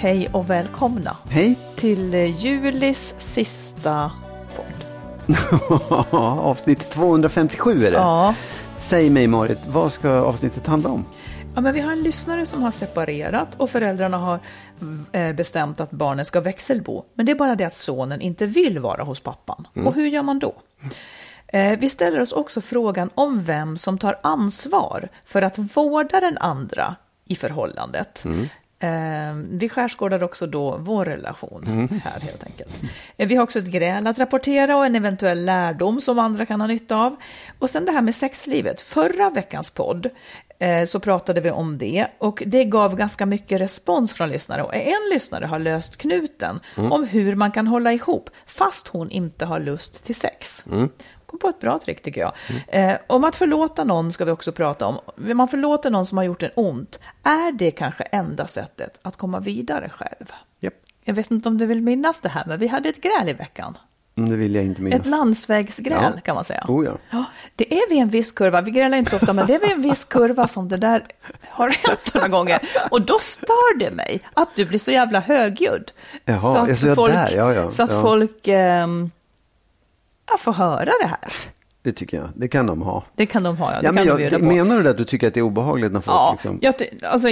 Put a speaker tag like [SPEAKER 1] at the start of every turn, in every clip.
[SPEAKER 1] Hej och välkomna
[SPEAKER 2] Hej!
[SPEAKER 1] till eh, Julis sista podd.
[SPEAKER 2] Avsnitt 257 är det.
[SPEAKER 1] Ja.
[SPEAKER 2] Säg mig Marit, vad ska avsnittet handla om?
[SPEAKER 1] ja, men vi har en lyssnare som har separerat och föräldrarna har eh, bestämt att barnen ska växelbo. Men det är bara det att sonen inte vill vara hos pappan. Och hur gör man då? Eh, Vi ställer oss också frågan om vem som tar ansvar för att vårda den andra i förhållandet. Eh, Vi skärskådar också då vår relation här helt enkelt. Eh, Vi har också ett gräl att rapportera och en eventuell lärdom som andra kan ha nytta av. Och sen det här med sexlivet. Förra veckans podd eh, så pratade vi om det och det gav ganska mycket respons från lyssnare. Och en lyssnare har löst knuten om hur man kan hålla ihop fast hon inte har lust till sex. Kom på ett bra trick tycker jag. Eh, om att förlåta någon ska vi också prata om. Vill man förlåta någon som har gjort en ont, är det kanske enda sättet att komma vidare själv?
[SPEAKER 2] Japp.
[SPEAKER 1] Jag vet inte om du vill minnas det här, men vi hade ett gräl i veckan.
[SPEAKER 2] Mm, Det vill jag inte minnas.
[SPEAKER 1] Ett landsvägsgräl
[SPEAKER 2] Ja.
[SPEAKER 1] kan man säga.
[SPEAKER 2] Oh ja.
[SPEAKER 1] Ja, det är vid en viss kurva, vi grälar inte så ofta, men det är vid en viss kurva som det där har hänt några gånger. Och då stör det mig att du blir så jävla högljudd.
[SPEAKER 2] Jaha,
[SPEAKER 1] så att
[SPEAKER 2] ja,
[SPEAKER 1] folk,
[SPEAKER 2] där, ja, ja,
[SPEAKER 1] så att folk ehm, ja, får höra det här.
[SPEAKER 2] Det tycker jag. Det kan de ha.
[SPEAKER 1] Det kan de ha, ja. Det
[SPEAKER 2] Ja, men
[SPEAKER 1] de
[SPEAKER 2] jag, det,
[SPEAKER 1] på.
[SPEAKER 2] menar du det att du tycker att det är obehagligt när folk
[SPEAKER 1] ja,
[SPEAKER 2] liksom...
[SPEAKER 1] jag, alltså,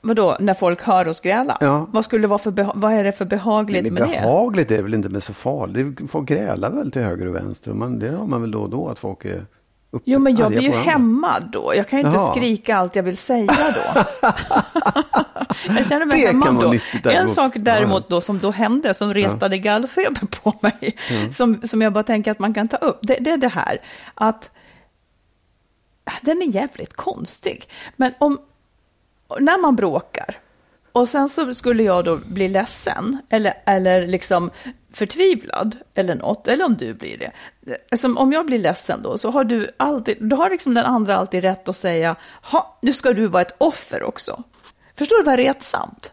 [SPEAKER 1] vadå, när folk hör oss gräla?
[SPEAKER 2] Ja.
[SPEAKER 1] Vad, skulle vara för vad är det för behagligt
[SPEAKER 2] Men
[SPEAKER 1] med det?
[SPEAKER 2] behagligt är det väl inte med så farligt. Det- Folk grälar väl till höger och vänster. och Man, det har man väl då och då att folk är upp,
[SPEAKER 1] Jo, men jag blir ju hämmad då. Jag kan ju inte
[SPEAKER 2] Jaha.
[SPEAKER 1] skrika allt jag vill säga då. jag känner mig
[SPEAKER 2] Det kan
[SPEAKER 1] hämmad
[SPEAKER 2] vara
[SPEAKER 1] då. En sak däremot
[SPEAKER 2] Ja,
[SPEAKER 1] då som då hände, som retade gallfeber på mig, som, som jag bara tänker att man kan ta upp, det, det är det här att den är jävligt konstig. Men om, när man bråkar och sen så skulle jag då bli ledsen eller, eller liksom förtvivlad eller något, eller om du blir det. Alltså, om jag blir ledsen då så har du alltid, då har liksom den andra alltid rätt att säga, ha, nu ska du vara ett offer också. Förstår du vad retsamt?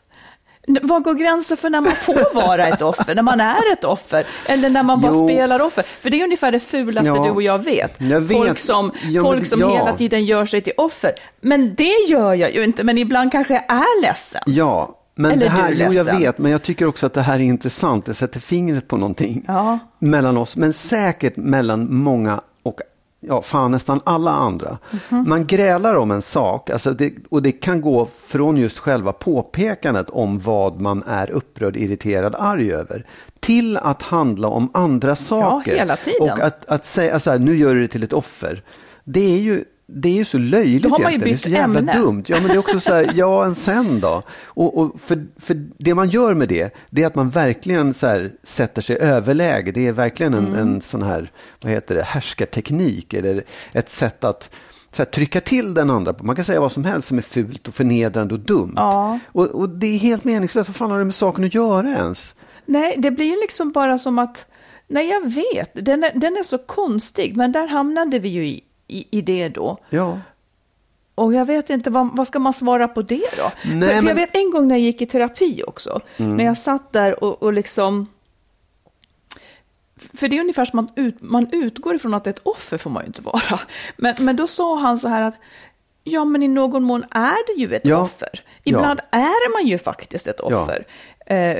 [SPEAKER 1] Var går gränsen för när man får vara ett offer? När man är ett offer? Eller när man bara
[SPEAKER 2] Jo.
[SPEAKER 1] spelar offer? För det är ungefär det fulaste
[SPEAKER 2] Ja.
[SPEAKER 1] du och jag vet.
[SPEAKER 2] Jag vet.
[SPEAKER 1] Folk som,
[SPEAKER 2] men
[SPEAKER 1] folk som
[SPEAKER 2] ja.
[SPEAKER 1] hela tiden gör sig till offer. Men det gör jag ju inte, men ibland kanske jag är ledsen.
[SPEAKER 2] Ja, men
[SPEAKER 1] Eller
[SPEAKER 2] det här, jo, jag vet, men jag tycker också att det här är intressant. Det sätter fingret på någonting
[SPEAKER 1] Ja.
[SPEAKER 2] mellan oss, men säkert mellan många och ja, fan nästan alla andra.
[SPEAKER 1] Mhm.
[SPEAKER 2] Man grälar om en sak, alltså det, och det kan gå från just själva påpekandet om vad man är upprörd, irriterad, arg över, till att handla om andra saker.
[SPEAKER 1] hela tiden.
[SPEAKER 2] Och att, att säga så här, nu gör du det till ett offer. Det är ju det är ju så löjligt
[SPEAKER 1] Då har man ju
[SPEAKER 2] egentligen. Det är
[SPEAKER 1] bytt
[SPEAKER 2] så jävla
[SPEAKER 1] ämne.
[SPEAKER 2] dumt. Ja, men det är också så här, ja, en sen då? Och, och för, för det man gör med det, det är att man verkligen så här, sätter sig överläge. Det är verkligen en,
[SPEAKER 1] Mm.
[SPEAKER 2] en sån här, vad heter det, härskarteknik eller ett sätt att så här, trycka till den andra. Man kan säga vad som helst som är fult och förnedrande och dumt.
[SPEAKER 1] Ja.
[SPEAKER 2] Och, och det är helt meningslöst. Vad fan har det med saken att göra ens?
[SPEAKER 1] Nej, det blir ju liksom bara som att, nej jag vet, den är, den är så konstig, men där hamnade vi ju i, i, i det då.
[SPEAKER 2] Ja.
[SPEAKER 1] Och jag vet inte, vad, vad ska man svara på det då?
[SPEAKER 2] Nej,
[SPEAKER 1] för, för jag vet en gång när jag gick i terapi också,
[SPEAKER 2] Mm.
[SPEAKER 1] när jag satt där och, och liksom för det är ungefär som man, ut, man utgår ifrån att ett offer får man ju inte vara. Men, men då sa han så här att Ja, men i någon mån är det ju ett
[SPEAKER 2] Ja.
[SPEAKER 1] offer. Ibland
[SPEAKER 2] Ja.
[SPEAKER 1] är man ju faktiskt ett offer. Eh,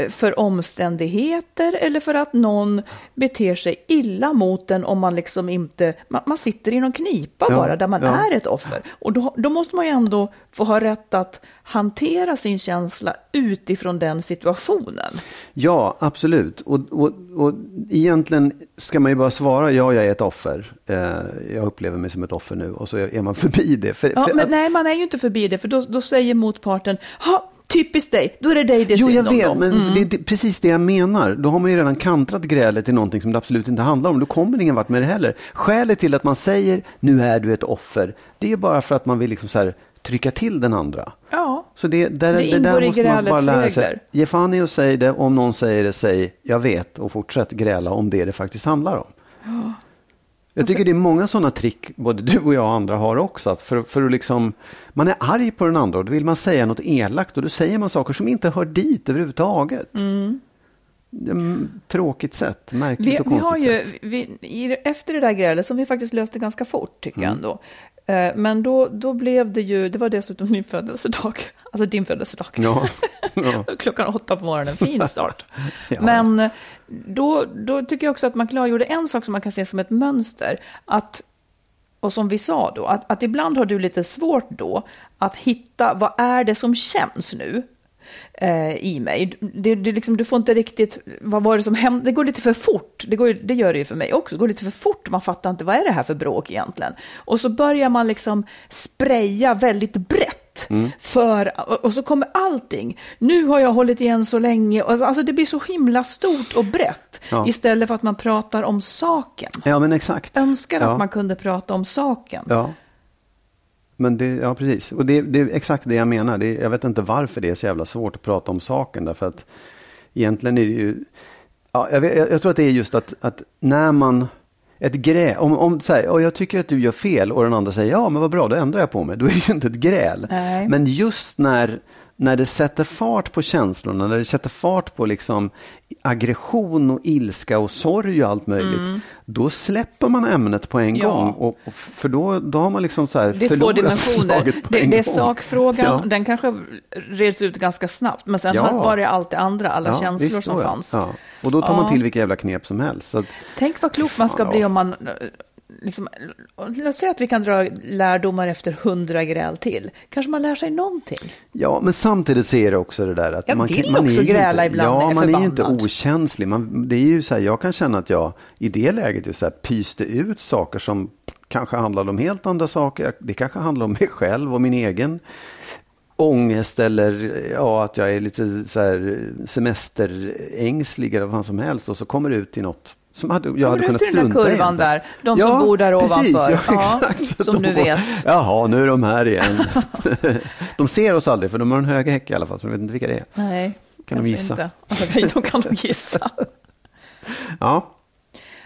[SPEAKER 1] för omständigheter eller för att någon beter sig illa mot en om man liksom inte... Man, man sitter i någon knipa
[SPEAKER 2] Ja,
[SPEAKER 1] bara där man
[SPEAKER 2] ja.
[SPEAKER 1] är ett offer. Och då, då måste man ju ändå få ha rätt att hantera sin känsla utifrån den situationen.
[SPEAKER 2] Ja, absolut. Och, och, och egentligen ska man ju bara svara ja, jag är ett offer. Eh, jag upplever mig som ett offer nu och så är man förbi det. För,
[SPEAKER 1] Ja,
[SPEAKER 2] för
[SPEAKER 1] men
[SPEAKER 2] att-
[SPEAKER 1] nej, man är ju inte förbi det, för då, då säger motparten, ha, typiskt dig, då är det dig det är
[SPEAKER 2] Jo, jag vet,
[SPEAKER 1] dem."
[SPEAKER 2] men
[SPEAKER 1] Mm.
[SPEAKER 2] det är det- precis det jag menar. Då har man ju redan kantrat grälet till någonting som det absolut inte handlar om. Då kommer ingen vart med det heller. Skälet till att man säger nu är du ett offer, det är bara för att man vill liksom så här, trycka till den andra.
[SPEAKER 1] Ja,
[SPEAKER 2] Så det, där,
[SPEAKER 1] Det
[SPEAKER 2] det, där måste man bara lära sig.
[SPEAKER 1] regler.
[SPEAKER 2] Ge fan i att säga det. Om någon säger det, säg jag vet och fortsätt gräla om det det faktiskt handlar om. Jag tycker det är många sådana trick, både du och jag och andra har också. Att för, för att liksom, man är arg på den andra och då vill man säga något elakt och då säger man saker som inte hör dit överhuvudtaget. Är ett tråkigt sätt, märkligt
[SPEAKER 1] vi,
[SPEAKER 2] och
[SPEAKER 1] vi
[SPEAKER 2] konstigt
[SPEAKER 1] har ju,
[SPEAKER 2] sätt.
[SPEAKER 1] vi, efter det där grälet, som vi faktiskt löste ganska fort, tycker
[SPEAKER 2] Mm.
[SPEAKER 1] jag ändå. Eh, Men då, då blev det ju, det var dessutom min födelsedag, alltså din födelsedag.
[SPEAKER 2] Ja. Ja.
[SPEAKER 1] Klockan åtta på morgonen, fin start.
[SPEAKER 2] Ja.
[SPEAKER 1] Men eh, då, då tycker jag också att man klargjorde en sak som man kan se som ett mönster. Att, och som vi sa då, att, att ibland har du lite svårt då att hitta vad är det som känns nu eh, i mig. Det, det liksom, du får inte riktigt, vad var det som hände? Det går lite för fort. Det, går, det gör det ju för mig också. Det går lite för fort. Man fattar inte, vad är det här för bråk egentligen? Och så börjar man liksom spraya väldigt brett. För, och, så kommer allting. Nu har jag hållit igen så länge. Alltså det blir så himla stort och brett.
[SPEAKER 2] Ja.
[SPEAKER 1] Istället för att man pratar om saken.
[SPEAKER 2] ja, men exakt.
[SPEAKER 1] Önskar
[SPEAKER 2] ja.
[SPEAKER 1] att man kunde prata om saken.
[SPEAKER 2] Ja. Men det, ja, precis. Och det, det är exakt det jag menar. Det, jag vet inte varför det är så jävla svårt att prata om saken. Därför att egentligen är det ju... Ja, jag, vet, jag, tror att det är just att, att när man... Ett gräl, om, om så här, "Ja, jag tycker att du gör fel och den andra säger ja men vad bra, då ändrar jag på mig. Då är det ju inte ett gräl.
[SPEAKER 1] Nej.
[SPEAKER 2] Men just när, när det sätter fart på känslorna, när det sätter fart på liksom aggression och ilska och sorg och allt möjligt. Då släpper man ämnet på en
[SPEAKER 1] Mm. Ja.
[SPEAKER 2] gång. Och, och för då, då har man liksom så här
[SPEAKER 1] Det är två
[SPEAKER 2] förlorat
[SPEAKER 1] dimensioner.
[SPEAKER 2] slaget på
[SPEAKER 1] Det,
[SPEAKER 2] en
[SPEAKER 1] det är
[SPEAKER 2] gång.
[SPEAKER 1] sakfrågan,
[SPEAKER 2] Ja.
[SPEAKER 1] den kanske reds ut ganska snabbt. Men sen
[SPEAKER 2] Ja.
[SPEAKER 1] var det allt det andra, alla känslor
[SPEAKER 2] visst,
[SPEAKER 1] som fanns.
[SPEAKER 2] Ja. Och då tar man till vilka jävla knep som helst. Att,
[SPEAKER 1] Tänk vad klok man ska bli om man... Liksom, låt säga att vi kan dra lärdomar efter hundra gräl till. Kanske man lär sig någonting.
[SPEAKER 2] ja, men samtidigt så är det också det där att
[SPEAKER 1] Jag
[SPEAKER 2] man,
[SPEAKER 1] vill
[SPEAKER 2] kan- man
[SPEAKER 1] också
[SPEAKER 2] är ju
[SPEAKER 1] gräla
[SPEAKER 2] inte,
[SPEAKER 1] ibland
[SPEAKER 2] Ja,
[SPEAKER 1] är
[SPEAKER 2] man är ju inte okänslig. Man, det är ju så här, jag kan känna att jag i det läget just så här, pyste ut saker som kanske handlade om helt andra saker. Det kanske handlar om mig själv och min egen ångest eller ja, att jag är lite så här semesterängslig eller vad som helst och så kommer det ut i något som hade, jag
[SPEAKER 1] Kommer
[SPEAKER 2] hade
[SPEAKER 1] du
[SPEAKER 2] kunnat
[SPEAKER 1] ut i
[SPEAKER 2] strunta i.
[SPEAKER 1] kurvan där? De som bor där
[SPEAKER 2] precis,
[SPEAKER 1] ovanför.
[SPEAKER 2] Ja,
[SPEAKER 1] Ja,
[SPEAKER 2] exakt.
[SPEAKER 1] som
[SPEAKER 2] De
[SPEAKER 1] du
[SPEAKER 2] får-
[SPEAKER 1] vet.
[SPEAKER 2] Jaha, nu är de här igen. de ser oss aldrig för de har en hög häck i alla fall så de vet inte vilka det är.
[SPEAKER 1] Nej,
[SPEAKER 2] Kan de gissa?
[SPEAKER 1] Inte. Alltså, de kan de gissa.
[SPEAKER 2] Ja,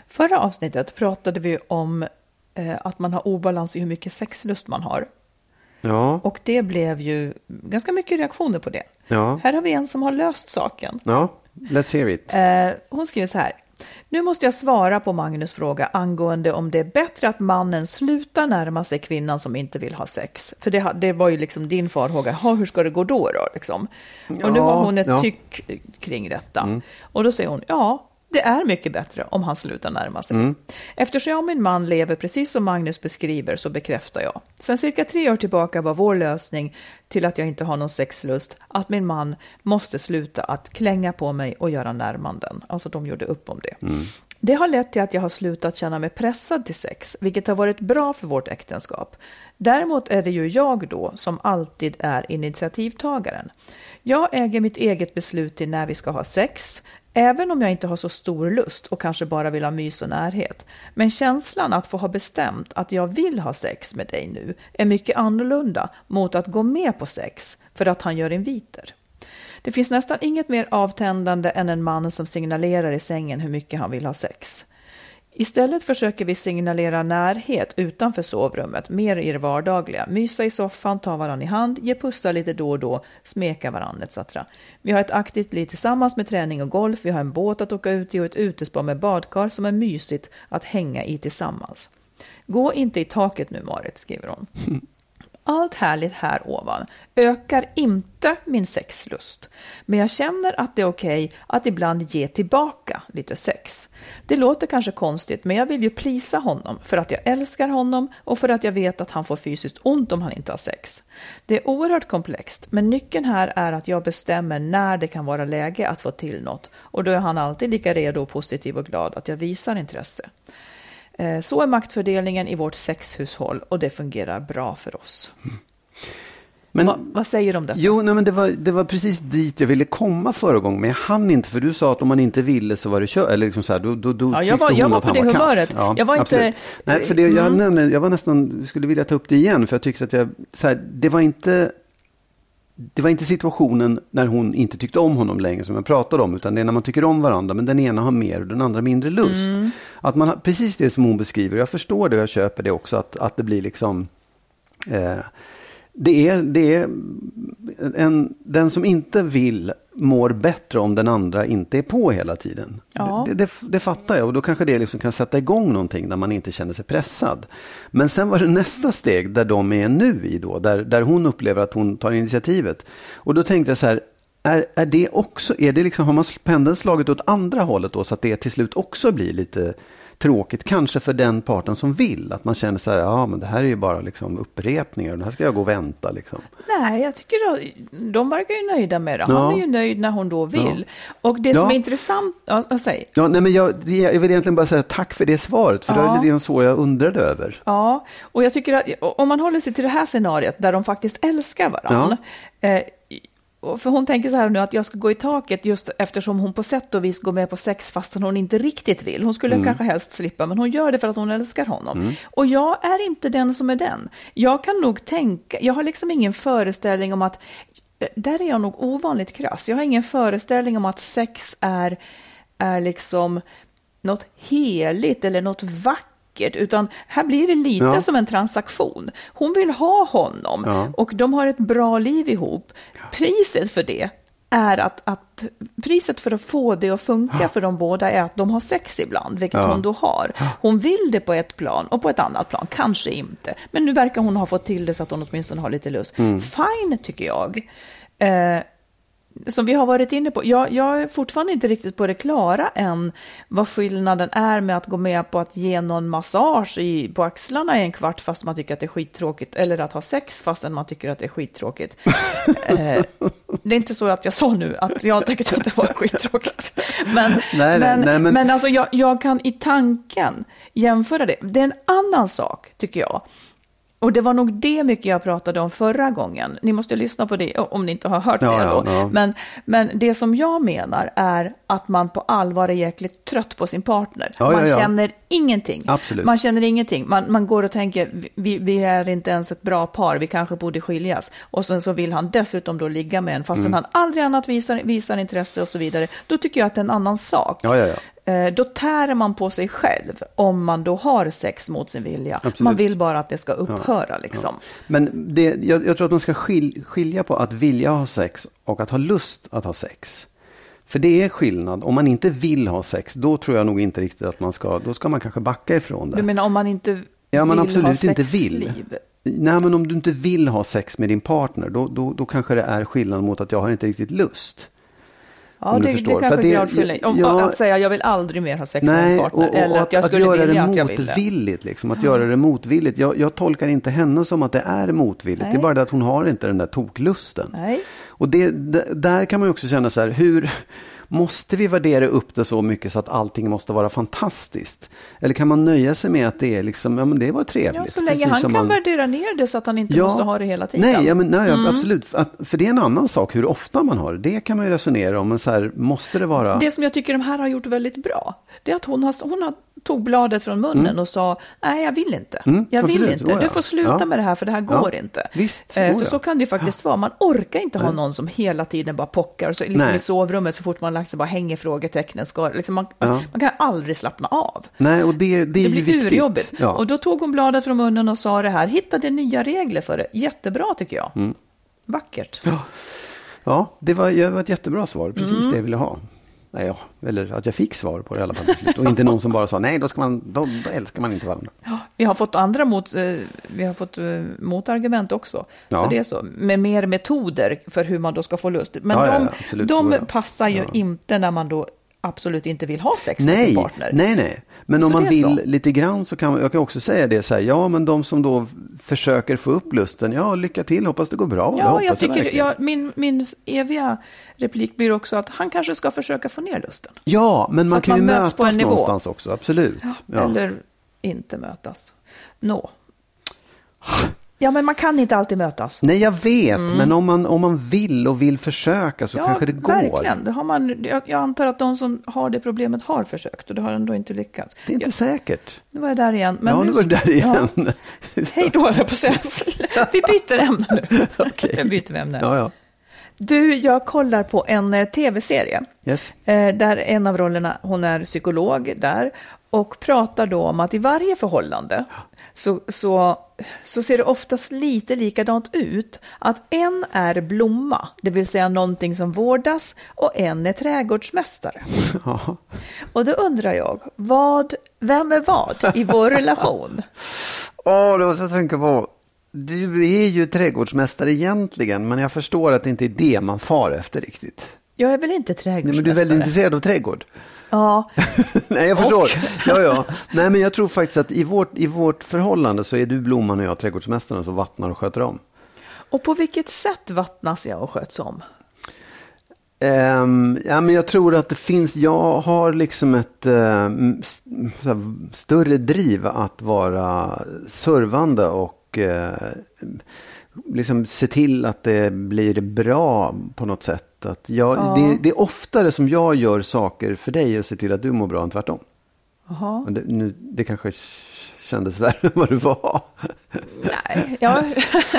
[SPEAKER 1] Förra avsnittet pratade vi om eh, att man har obalans i hur mycket sexlust man har.
[SPEAKER 2] ja,
[SPEAKER 1] Och det blev ju ganska mycket reaktioner på det.
[SPEAKER 2] ja,
[SPEAKER 1] Här har vi en som har löst saken.
[SPEAKER 2] ja. Let's hear it.
[SPEAKER 1] Eh, hon skriver så här. Nu måste jag svara på Magnus fråga angående om det är bättre att mannen slutar närma sig kvinnan som inte vill ha sex. För det, det var ju liksom din farhåga. "Ha, Hur ska det gå då? då liksom? Och nu har hon ett
[SPEAKER 2] ja. Mm.
[SPEAKER 1] tyck kring detta. Och då säger hon, ja, det är mycket bättre om han slutar närma sig.
[SPEAKER 2] Mm.
[SPEAKER 1] Eftersom jag och min man lever precis som Magnus beskriver så bekräftar jag. Sen cirka tre år tillbaka var vår lösning till att jag inte har någon sexlust att min man måste sluta att klänga på mig och göra närmanden. Alltså de gjorde upp om det. Det har lett till att jag har slutat känna mig pressad till sex, vilket har varit bra för vårt äktenskap. Däremot är det ju jag då som alltid är initiativtagaren. Jag äger mitt eget beslut till när vi ska ha sex, även om jag inte har så stor lust och kanske bara vill ha mys och närhet. Men känslan att få ha bestämt att jag vill ha sex med dig nu är mycket annorlunda mot att gå med på sex för att han gör inviter. Det finns nästan inget mer avtändande än en man som signalerar i sängen hur mycket han vill ha sex. Istället försöker vi signalera närhet utanför sovrummet, mer i det vardagliga. Mysa i soffan, ta varandra i hand, ge pussar lite då och då, smeka varandra etc. Vi har ett aktivt liv tillsammans med träning och golf, vi har en båt att åka ut i och ett utespa med badkar som är mysigt att hänga i tillsammans. Gå inte i taket nu Marit, skriver hon. Allt härligt här ovan ökar inte min sexlust, men jag känner att det är okej okay att ibland ge tillbaka lite sex. Det låter kanske konstigt, men jag vill ju prisa honom för att jag älskar honom och för att jag vet att han får fysiskt ont om han inte har sex. Det är oerhört komplext, men nyckeln här är att jag bestämmer när det kan vara läge att få till något och då är han alltid lika redo, positiv och glad att jag visar intresse. Eh, så är maktfördelningen i vårt sexhushåll och det fungerar bra för oss. Men, Va, vad säger du om detta?
[SPEAKER 2] Jo, nej, men det, var, det var precis dit jag ville komma förra gången, men jag hann inte, för du sa att om man inte ville så var det kört, eller liksom så här, då, då, då
[SPEAKER 1] ja, jag var, jag var på det humöret. Ja, jag var inte...
[SPEAKER 2] Nej, för det, jag, mm. nämnde, jag var nästan, skulle vilja ta upp det igen, för jag tyckte att jag, så här, det var inte det var inte situationen när hon inte tyckte om honom längre som jag pratade om, utan det är när man tycker om varandra, men den ena har mer och den andra mindre lust. Mm. Att man har, precis det som hon beskriver, jag förstår det och jag köper det också, att, att det blir liksom eh, det är, det är en, den som inte vill mår bättre om den andra inte är på hela tiden. Ja. Det, det, det, fattar jag och då kanske det liksom kan sätta igång någonting där man inte känner sig pressad. Men sen var det nästa steg där de är nu i då, där, där hon upplever att hon tar initiativet. Och då tänkte jag så här, är, är det också, är det liksom, har man pendeln slagit åt andra hållet då så att det till slut också blir lite tråkigt, kanske för den parten som vill. Att man känner så här, ja men det här är ju bara liksom upprepningar, det här ska jag gå och vänta liksom.
[SPEAKER 1] Nej, jag tycker då, de verkar ju nöjda med det. Han ja. är ju nöjd när hon då vill. Ja. Och det som ja. är intressant, ja, säg.
[SPEAKER 2] Ja, nej men jag, jag vill egentligen bara säga tack för det svaret, för det var lite grann så jag undrade över.
[SPEAKER 1] Ja, och jag tycker att om man håller sig till det här scenariot där de faktiskt älskar varandra, eh, för hon tänker så här nu att jag ska gå i taket just eftersom hon på sätt och vis går med på sex fastän hon inte riktigt vill. Hon skulle mm. kanske helst slippa, men hon gör det för att hon älskar honom. Mm. Och jag är inte den som är den. Jag kan nog tänka, jag har liksom ingen föreställning om att, där är jag nog ovanligt krass. Jag har ingen föreställning om att sex är, är liksom något heligt eller något vackert vackert, utan här blir det lite ja. som en transaktion. Hon vill ha honom ja. och de har ett bra liv ihop. Priset för det är att, att priset för att få det att funka ja. för de båda är att de har sex ibland, vilket hon då har. Hon vill det på ett plan och på ett annat plan, kanske inte. Men nu verkar hon ha fått till det så att hon åtminstone har lite lust. Mm. Fine, tycker jag. Eh, som vi har varit inne på, jag, jag, är fortfarande inte riktigt på det klara än vad skillnaden är med att gå med på att ge någon massage i, på axlarna i en kvart fast man tycker att det är skittråkigt, eller att ha sex fastän man tycker att det är skittråkigt. eh, det är inte så att jag sa nu att jag tyckte att det var skittråkigt. Men, nej, men, nej, men... men alltså jag, jag kan i tanken jämföra det. Det är en annan sak, tycker jag, och det var nog det mycket jag pratade om förra gången. Ni måste lyssna på det om ni inte har hört ja, det. Då. Ja, ja. Men, men det som jag menar är att man på allvar är jäkligt trött på sin partner. man känner ingenting.
[SPEAKER 2] Absolut.
[SPEAKER 1] Man känner ingenting. Man, man går och tänker, vi, vi, är inte ens ett bra par, vi kanske borde skiljas. Och sen så vill han dessutom då ligga med en, fastän mm. han aldrig annat visar, visar intresse och så vidare. Då tycker jag att det är en annan sak. Eh, då tär man på sig själv om man då har sex mot sin vilja. Absolut. Man vill bara att det ska upphöra. Ja, liksom. Ja.
[SPEAKER 2] Men det, jag, jag, tror att man ska skil, skilja på att vilja ha sex och att ha lust att ha sex. För det är skillnad. Om man inte vill ha sex, då tror jag nog inte riktigt att man ska, då ska man kanske backa ifrån det.
[SPEAKER 1] Du menar om man inte
[SPEAKER 2] ja, man
[SPEAKER 1] vill
[SPEAKER 2] absolut
[SPEAKER 1] ha
[SPEAKER 2] sexliv? Vill. Nej, men om du inte vill ha sex med din partner, då, då, då kanske det är skillnad mot att jag har inte riktigt lust.
[SPEAKER 1] Ja, det, det kanske är gradskillnad. Om ja, att säga jag vill aldrig mer ha sex nej, med en partner. Och, och eller att jag skulle att vilja att jag vill
[SPEAKER 2] motvilligt, liksom, Att göra det motvilligt. Jag, jag, tolkar inte henne som att det är motvilligt. Nej. Det är bara det att hon har inte den där toklusten.
[SPEAKER 1] Nej.
[SPEAKER 2] Och det, där kan man ju också känna så här, hur, Måste vi värdera upp det så mycket så att allting måste vara fantastiskt? Eller kan man nöja sig med att det är liksom, ja men det var trevligt. Ja,
[SPEAKER 1] så länge han kan man... värdera ner det så att han inte ja, måste ha det hela tiden.
[SPEAKER 2] Nej, ja, men, nej mm. absolut. för det är en annan sak hur ofta man har det. Det kan man ju resonera om. Men så här, måste det vara...
[SPEAKER 1] Det som jag tycker de här har gjort väldigt bra, det är att hon har, hon har tog bladet från munnen mm. och sa, nej jag vill inte. Mm, jag vill inte. Oh, ja. Du får sluta ja. med det här för det här går inte.
[SPEAKER 2] Visst,
[SPEAKER 1] eh, oh, för så kan det ju faktiskt vara. Man orkar inte ha någon som hela tiden bara pockar så, liksom i sovrummet så fort man lagt sig bara hänger frågetecknen. Ska, liksom man,
[SPEAKER 2] Ja.
[SPEAKER 1] man kan aldrig slappna av.
[SPEAKER 2] Nej, och det, det är
[SPEAKER 1] Det
[SPEAKER 2] ju
[SPEAKER 1] blir
[SPEAKER 2] viktigt.
[SPEAKER 1] urjobbigt.
[SPEAKER 2] Ja.
[SPEAKER 1] Och då tog hon bladet från munnen och sa det här. Hittade nya regler för det. Jättebra tycker jag.
[SPEAKER 2] Mm.
[SPEAKER 1] Vackert.
[SPEAKER 2] ja, det var, det var ett jättebra svar. Precis
[SPEAKER 1] Mm.
[SPEAKER 2] det jag ville ha. Nej, ja, eller att jag fick svar på det i alla fall till slut. Och inte någon som bara sa nej, då, ska man, då, då älskar man inte varandra.
[SPEAKER 1] Ja, vi har fått andra mot, eh, vi har fått eh, motargument också.
[SPEAKER 2] Ja.
[SPEAKER 1] Så det är så. Med mer metoder för hur man då ska få lust. Men
[SPEAKER 2] Ja,
[SPEAKER 1] de, de passar ju inte när man då absolut inte vill ha sex med
[SPEAKER 2] Nej,
[SPEAKER 1] sin partner.
[SPEAKER 2] nej, nej. Men om
[SPEAKER 1] Så
[SPEAKER 2] man
[SPEAKER 1] det är
[SPEAKER 2] vill
[SPEAKER 1] så.
[SPEAKER 2] lite grann så kan jag kan också säga det så här. Ja, men de som då försöker få upp lusten. Ja, lycka till. Hoppas det går bra.
[SPEAKER 1] Ja, jag tycker,
[SPEAKER 2] verkligen.
[SPEAKER 1] ja, min, min eviga replik blir också att han kanske ska försöka få ner lusten.
[SPEAKER 2] Ja, men
[SPEAKER 1] Så
[SPEAKER 2] man
[SPEAKER 1] att
[SPEAKER 2] kan ju
[SPEAKER 1] man möts på en
[SPEAKER 2] mötas
[SPEAKER 1] nivå.
[SPEAKER 2] någonstans också. Absolut. Ja.
[SPEAKER 1] Eller inte mötas. Nå. Ja, men man kan inte alltid mötas.
[SPEAKER 2] Nej, jag vet. Men om man, om man vill och vill försöka så
[SPEAKER 1] Mm. ja,
[SPEAKER 2] kanske det går.
[SPEAKER 1] verkligen. Det har man, jag, jag antar att de som har det problemet har försökt och det har ändå inte lyckats.
[SPEAKER 2] Det är inte
[SPEAKER 1] ja,
[SPEAKER 2] säkert.
[SPEAKER 1] Nu var jag där igen. Men
[SPEAKER 2] ja, nu var det där igen.
[SPEAKER 1] Ja, hej då, höll jag på att säga. Vi byter ämne nu.
[SPEAKER 2] Okej.
[SPEAKER 1] Jag byter ämne.
[SPEAKER 2] Ja, ja.
[SPEAKER 1] Du, jag kollar på en eh, tv-serie.
[SPEAKER 2] Yes.
[SPEAKER 1] Eh, där en av rollerna, hon är psykolog där och pratar då om att i varje förhållande så, så, så ser det oftast lite likadant ut. Att en är blomma, det vill säga någonting som vårdas, och en är trädgårdsmästare.
[SPEAKER 2] Ja.
[SPEAKER 1] Och då undrar jag, vad, vem är vad i vår relation?
[SPEAKER 2] Åh, det måste jag tänka på. Du är ju trädgårdsmästare egentligen, men jag förstår att det inte är det man far efter riktigt.
[SPEAKER 1] Jag är väl inte
[SPEAKER 2] Nej,
[SPEAKER 1] trädgårdsmästare?
[SPEAKER 2] men du är väldigt intresserad av trädgård.
[SPEAKER 1] Ja,
[SPEAKER 2] Nej, jag förstår. Ja, ja. Nej, men jag tror faktiskt att i vårt, i vårt förhållande så är du blomman och jag trädgårdsmästaren som vattnar och sköter om.
[SPEAKER 1] och på vilket sätt vattnas jag och sköts om?
[SPEAKER 2] Ehm, ja, men jag tror att det finns, jag har liksom ett ehm, s- så här, större driv att vara servande och eh, liksom se till att det blir bra på något sätt. Att jag,
[SPEAKER 1] Ja.
[SPEAKER 2] det, det är oftare som jag gör saker för dig och ser till att du mår bra än tvärtom. Men det, nu, det kanske kändes värre än vad det var.
[SPEAKER 1] Nej, ja.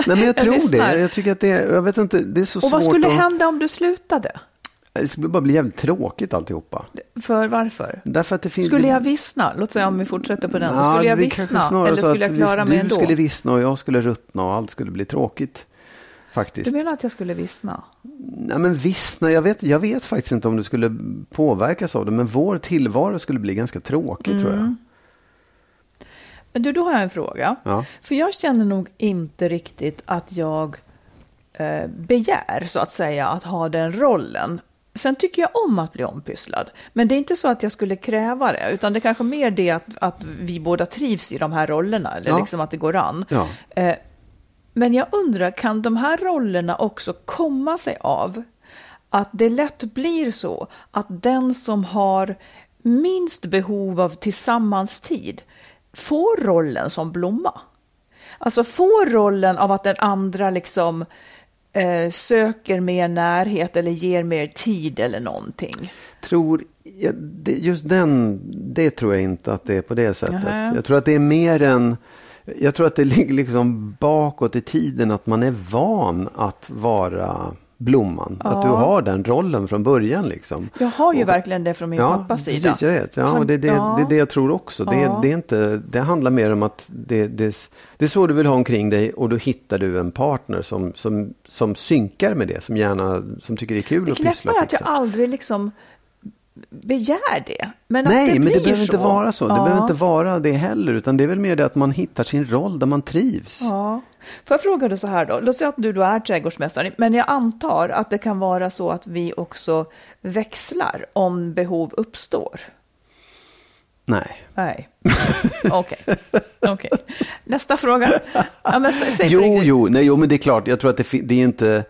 [SPEAKER 2] Nej, men jag tror
[SPEAKER 1] lyssnar.
[SPEAKER 2] det. Jag tycker att det, jag vet inte, det är så
[SPEAKER 1] Och
[SPEAKER 2] svårt
[SPEAKER 1] vad skulle
[SPEAKER 2] att...
[SPEAKER 1] hända om du slutade?
[SPEAKER 2] Det skulle bara bli jävligt tråkigt alltihopa.
[SPEAKER 1] För varför?
[SPEAKER 2] Därför att det finns...
[SPEAKER 1] Skulle jag vissna? Låt säga om vi fortsätter på den.
[SPEAKER 2] Ja,
[SPEAKER 1] skulle jag vissna? Eller skulle jag klara mig
[SPEAKER 2] Du
[SPEAKER 1] ändå?
[SPEAKER 2] skulle vissna och jag skulle ruttna och allt skulle bli tråkigt. Faktiskt.
[SPEAKER 1] Du menar att jag skulle vissna?
[SPEAKER 2] Nej men vissna, jag vet, jag vet faktiskt inte om du skulle påverkas av det. Men vår tillvaro skulle bli ganska tråkig tror
[SPEAKER 1] Mm.
[SPEAKER 2] jag.
[SPEAKER 1] Men du, då har jag en fråga.
[SPEAKER 2] Ja.
[SPEAKER 1] För jag känner nog inte riktigt att jag eh, begär, så att säga, att ha den rollen. Sen tycker jag om att bli ompysslad. Men det är inte så att jag skulle kräva det, utan det är kanske mer det att, att vi båda trivs i de här rollerna, eller
[SPEAKER 2] Ja.
[SPEAKER 1] liksom att det går an.
[SPEAKER 2] Ja.
[SPEAKER 1] Eh, men jag undrar, kan de här rollerna också komma sig av att det lätt blir så att den som har minst behov av tillsammans-tid får rollen som blomma? Alltså får rollen av att den andra liksom eh, söker mer närhet eller ger mer tid eller någonting.
[SPEAKER 2] Tror, just den, det tror jag inte att det är på det sättet.
[SPEAKER 1] Nähä.
[SPEAKER 2] Jag tror att det är mer än, jag tror att det ligger liksom bakåt i tiden att man är van att vara blomman. Att du har den rollen från början liksom.
[SPEAKER 1] Jag har ju
[SPEAKER 2] Och-
[SPEAKER 1] verkligen det från min pappas sida.
[SPEAKER 2] Precis, jag vet. Ja, och det, är det,
[SPEAKER 1] ja.
[SPEAKER 2] det är det jag tror också. Det,
[SPEAKER 1] Ja.
[SPEAKER 2] det, är inte, det handlar mer om att det, det, det är så du vill ha omkring dig och då hittar du en partner som, som, som synkar med det, som gärna som tycker det är kul
[SPEAKER 1] Det
[SPEAKER 2] att pyssla
[SPEAKER 1] knäppa
[SPEAKER 2] och
[SPEAKER 1] är att jag
[SPEAKER 2] fixa.
[SPEAKER 1] aldrig liksom begär det. Men
[SPEAKER 2] Nej,
[SPEAKER 1] det
[SPEAKER 2] men det behöver inte
[SPEAKER 1] så.
[SPEAKER 2] vara så. Det
[SPEAKER 1] Ja.
[SPEAKER 2] behöver inte vara det heller, utan det är väl mer det att man hittar sin roll där man trivs.
[SPEAKER 1] Ja. Får jag fråga dig så här då? Låt säga att du då är trädgårdsmästare, men jag antar att det kan vara så att vi också växlar om behov uppstår.
[SPEAKER 2] Nej.
[SPEAKER 1] Nej. Okej. Okej. Nästa fråga. Ja, men sä- säg
[SPEAKER 2] Jo, jo, nej, jo, men det är klart. Jag tror att det, det är inte...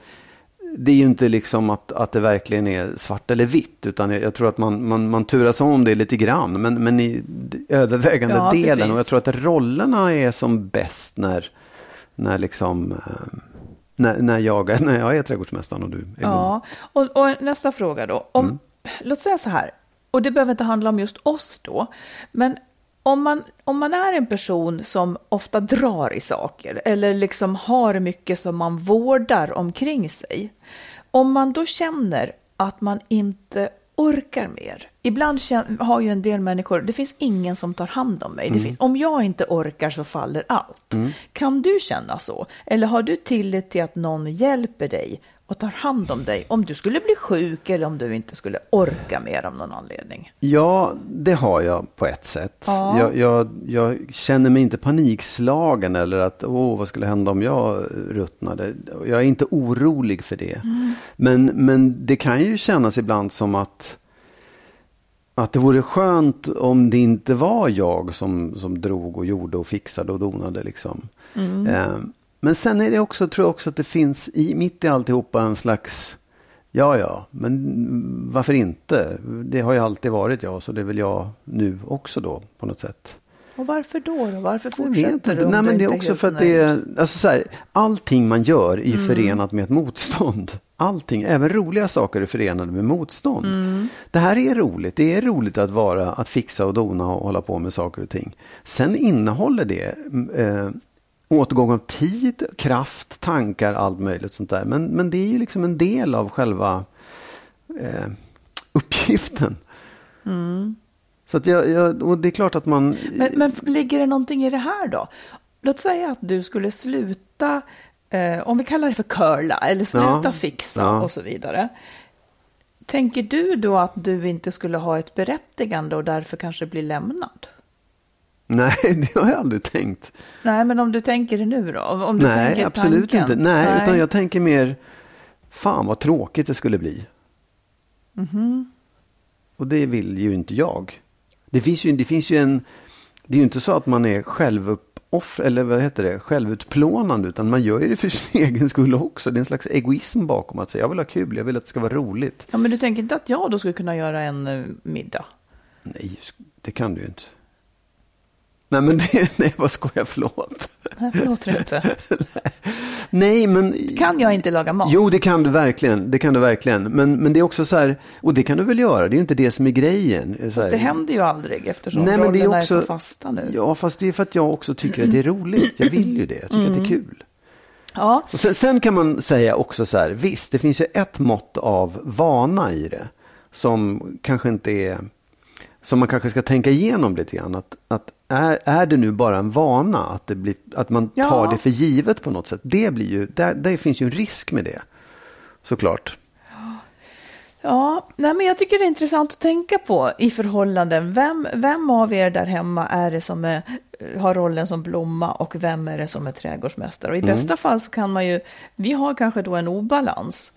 [SPEAKER 2] Det är ju inte liksom att, att det verkligen är svart eller vitt, utan jag, jag tror att man, man, man turas om det lite grann, men, men i övervägande
[SPEAKER 1] Ja,
[SPEAKER 2] delen.
[SPEAKER 1] precis.
[SPEAKER 2] Och jag tror att rollerna är som bäst när, när, liksom, eh, när, när, jag, är- när jag är trädgårdsmästaren och du är.
[SPEAKER 1] Ja, och, och nästa fråga då. Om,
[SPEAKER 2] Mm.
[SPEAKER 1] Låt säga så här, och det behöver inte handla om just oss då, men om man, om man är en person som ofta drar i saker eller liksom har mycket som man vårdar omkring sig, om man då känner att man inte orkar mer. Ibland har ju en del människor, det finns ingen som tar hand om mig. Mm. Finns, om jag inte orkar så faller allt. Mm. Kan du känna så? Eller har du tillit till att någon hjälper dig och tar hand om dig om du skulle bli sjuk eller om du inte skulle orka mer av någon anledning?
[SPEAKER 2] Ja, det har jag på ett sätt. Ja. Jag, jag, jag, känner mig inte panikslagen eller att åh, vad skulle hända om jag ruttnade. Jag är inte orolig för det. Mm. Men, men det kan ju kännas ibland som att att det vore skönt om det inte var jag som, som drog och gjorde och fixade och donade. Liksom. Mm. Eh, men sen är det också, tror jag också att det finns i, mitt i alltihopa en slags, ja ja, men varför inte? Det har ju alltid varit jag, så det väl jag nu också då på något sätt.
[SPEAKER 1] Och varför då? då? Varför fortsätter du?
[SPEAKER 2] Nej, men det är också för att det är, alltså så här, allting man gör är mm. förenat med ett motstånd. Allting, även roliga saker är förenade med motstånd. Mm. Det här är roligt. Det är roligt att vara, att fixa och dona och hålla på med saker och ting. Sen innehåller det eh, återgång av tid, kraft, tankar, allt möjligt sånt där. Men, men det är ju liksom en del av själva eh, uppgiften. Mm. Så att jag, jag, och det är klart att man...
[SPEAKER 1] Men, men ligger det någonting i det här då? Låt säga att du skulle sluta, eh, om vi kallar det för curla, eller sluta ja, fixa ja. och så vidare. Tänker du då att du inte skulle ha ett berättigande och därför kanske bli lämnad?
[SPEAKER 2] Nej, det har jag aldrig tänkt.
[SPEAKER 1] Nej, men om du tänker det nu då? Om du
[SPEAKER 2] Nej, tänker absolut tanken. inte. Nej, Nej, utan jag tänker mer, fan vad tråkigt det skulle bli. Mm -hmm. Och det vill ju inte jag. Det finns ju, det finns ju en, det är ju inte så att man är självuppoffr, eller vad heter det, självutplånande, utan man gör ju det för sin egen skull också. Det är en slags egoism bakom att säga, jag vill ha kul, jag vill att det ska vara roligt.
[SPEAKER 1] Ja, men du tänker inte att jag då skulle kunna göra en eh, middag?
[SPEAKER 2] Nej, det kan du ju inte. Nej, men det, nej, vad skojar, förlåt.
[SPEAKER 1] Nej, förlåt inte.
[SPEAKER 2] nej, men...
[SPEAKER 1] Kan jag inte laga mat?
[SPEAKER 2] Jo, det kan du verkligen. Det kan du verkligen. Men, men det är också så här, och det kan du väl göra, det är ju inte det som är grejen.
[SPEAKER 1] Fast det händer ju aldrig eftersom nej, men det är, också, är så fasta nu.
[SPEAKER 2] Ja, fast det är för att jag också tycker att det är roligt. Jag vill ju det, jag tycker mm. att det är mm. kul. Ja. Och sen, sen, kan man säga också så här, visst, det finns ju ett mått av vana i det. Som kanske inte är, som man kanske ska tänka igenom lite grann. Att, att är, är det nu bara en vana, att, det blir, att man ja. tar det för givet på något sätt? Det, blir ju, det, det finns ju en risk med det, såklart.
[SPEAKER 1] Ja, nej men jag tycker det är intressant att tänka på i förhållanden. Vem, vem av er där hemma är det som är, har rollen som blomma och vem är det som är trädgårdsmästare? Och i mm. bästa fall så kan man ju, vi har kanske då en obalans.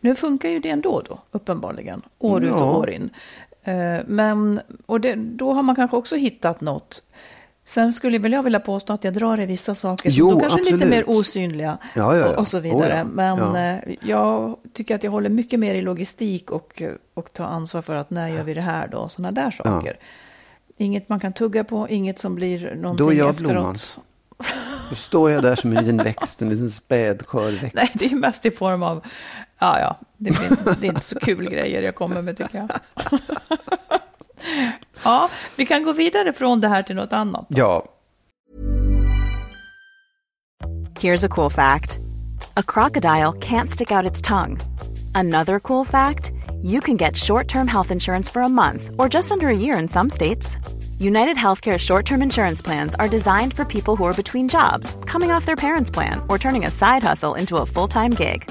[SPEAKER 1] Nu funkar ju det ändå då, uppenbarligen, år ut och år in. Eh, men, och det, då har man kanske också hittat något. Sen skulle väl jag vilja påstå att jag drar i vissa saker jo, som då kanske är lite mer osynliga
[SPEAKER 2] ja, ja, ja.
[SPEAKER 1] och så vidare. Oh, Men eh, jag tycker att jag håller mycket mer i logistik och, och tar ansvar för att när gör vi det här då, sådana där saker. Inget man kan tugga på, inget som blir någonting
[SPEAKER 2] då är jag
[SPEAKER 1] efteråt. Blomman.
[SPEAKER 2] Då står jag där som en liten växt, en liten späd skör växt.
[SPEAKER 1] Nej, det är mest i form av Ja, ja, det, blir, det är inte så kul grejer jag kommer med tycker jag. ja, vi kan gå vidare från det här till något annat.
[SPEAKER 2] Ja.
[SPEAKER 3] Here's a cool fact. A crocodile can't stick out its tongue. Another cool fact, you can get short-term health insurance for a month or just under a year in some states. United Healthcare short term insurance plans are designed for people who are between jobs, coming off their parents' plan, or turning a side hustle into a full time gig.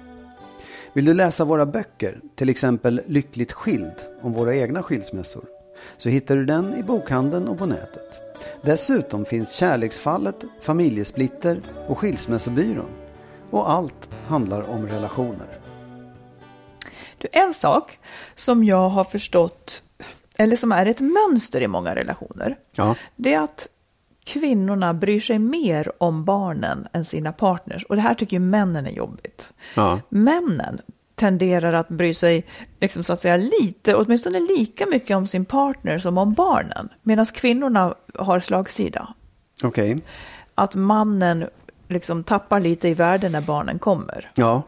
[SPEAKER 2] Vill du läsa våra böcker, till exempel Lyckligt skild om våra egna skilsmässor, så hittar du den i bokhandeln och på nätet. Dessutom finns Kärleksfallet, Familjesplitter och Skilsmässobyrån. Och allt handlar om relationer.
[SPEAKER 1] Du, en sak som jag har förstått, eller som är ett mönster i många relationer,
[SPEAKER 2] Ja.
[SPEAKER 1] det är att kvinnorna bryr sig mer om barnen än sina partners. Och det här tycker ju männen är jobbigt.
[SPEAKER 2] Ja.
[SPEAKER 1] Männen tenderar att bry sig liksom så att säga lite, åtminstone lika mycket om sin partner som om barnen. Medan kvinnorna har slagsida.
[SPEAKER 2] Okej.
[SPEAKER 1] Att mannen liksom tappar lite i värde när barnen kommer.
[SPEAKER 2] Ja.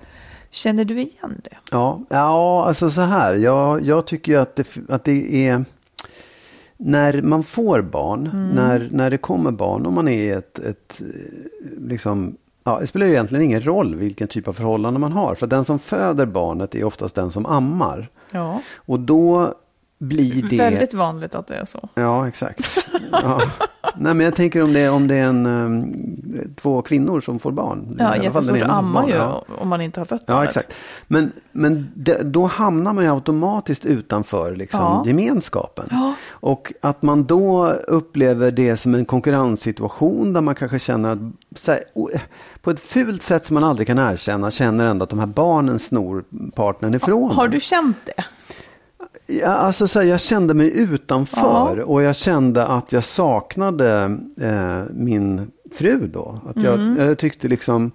[SPEAKER 1] Känner du igen det?
[SPEAKER 2] Ja, ja alltså så här. Jag, jag tycker ju att det, att det är när man får barn, när, när det kommer barn och man är ett, ett liksom, ja, det spelar ju egentligen ingen roll vilken typ av förhållande man har. För den som föder barnet är oftast den som ammar.
[SPEAKER 1] Ja.
[SPEAKER 2] Och då blir det...
[SPEAKER 1] Väldigt vanligt att det är så.
[SPEAKER 2] Ja, exakt. Ja. Nej, men jag tänker om det, är- om det är en, um, två kvinnor som får barn.
[SPEAKER 1] Ja, jättesvårt att amma ju
[SPEAKER 2] Ja.
[SPEAKER 1] om man inte har fött
[SPEAKER 2] Ja,
[SPEAKER 1] barnet.
[SPEAKER 2] exakt. Men, men det, då hamnar man ju automatiskt utanför liksom,
[SPEAKER 1] Ja.
[SPEAKER 2] gemenskapen.
[SPEAKER 1] Ja.
[SPEAKER 2] Och att man då upplever det som en konkurrenssituation där man kanske känner att, här, på ett fult sätt som man aldrig kan erkänna, känner ändå att de här barnen snor partnern ifrån
[SPEAKER 1] Har du känt det?
[SPEAKER 2] Ja, alltså så här, jag kände mig utanför och jag kände att jag saknade eh, min fru då. Att jag,
[SPEAKER 1] Mm.
[SPEAKER 2] jag tyckte liksom,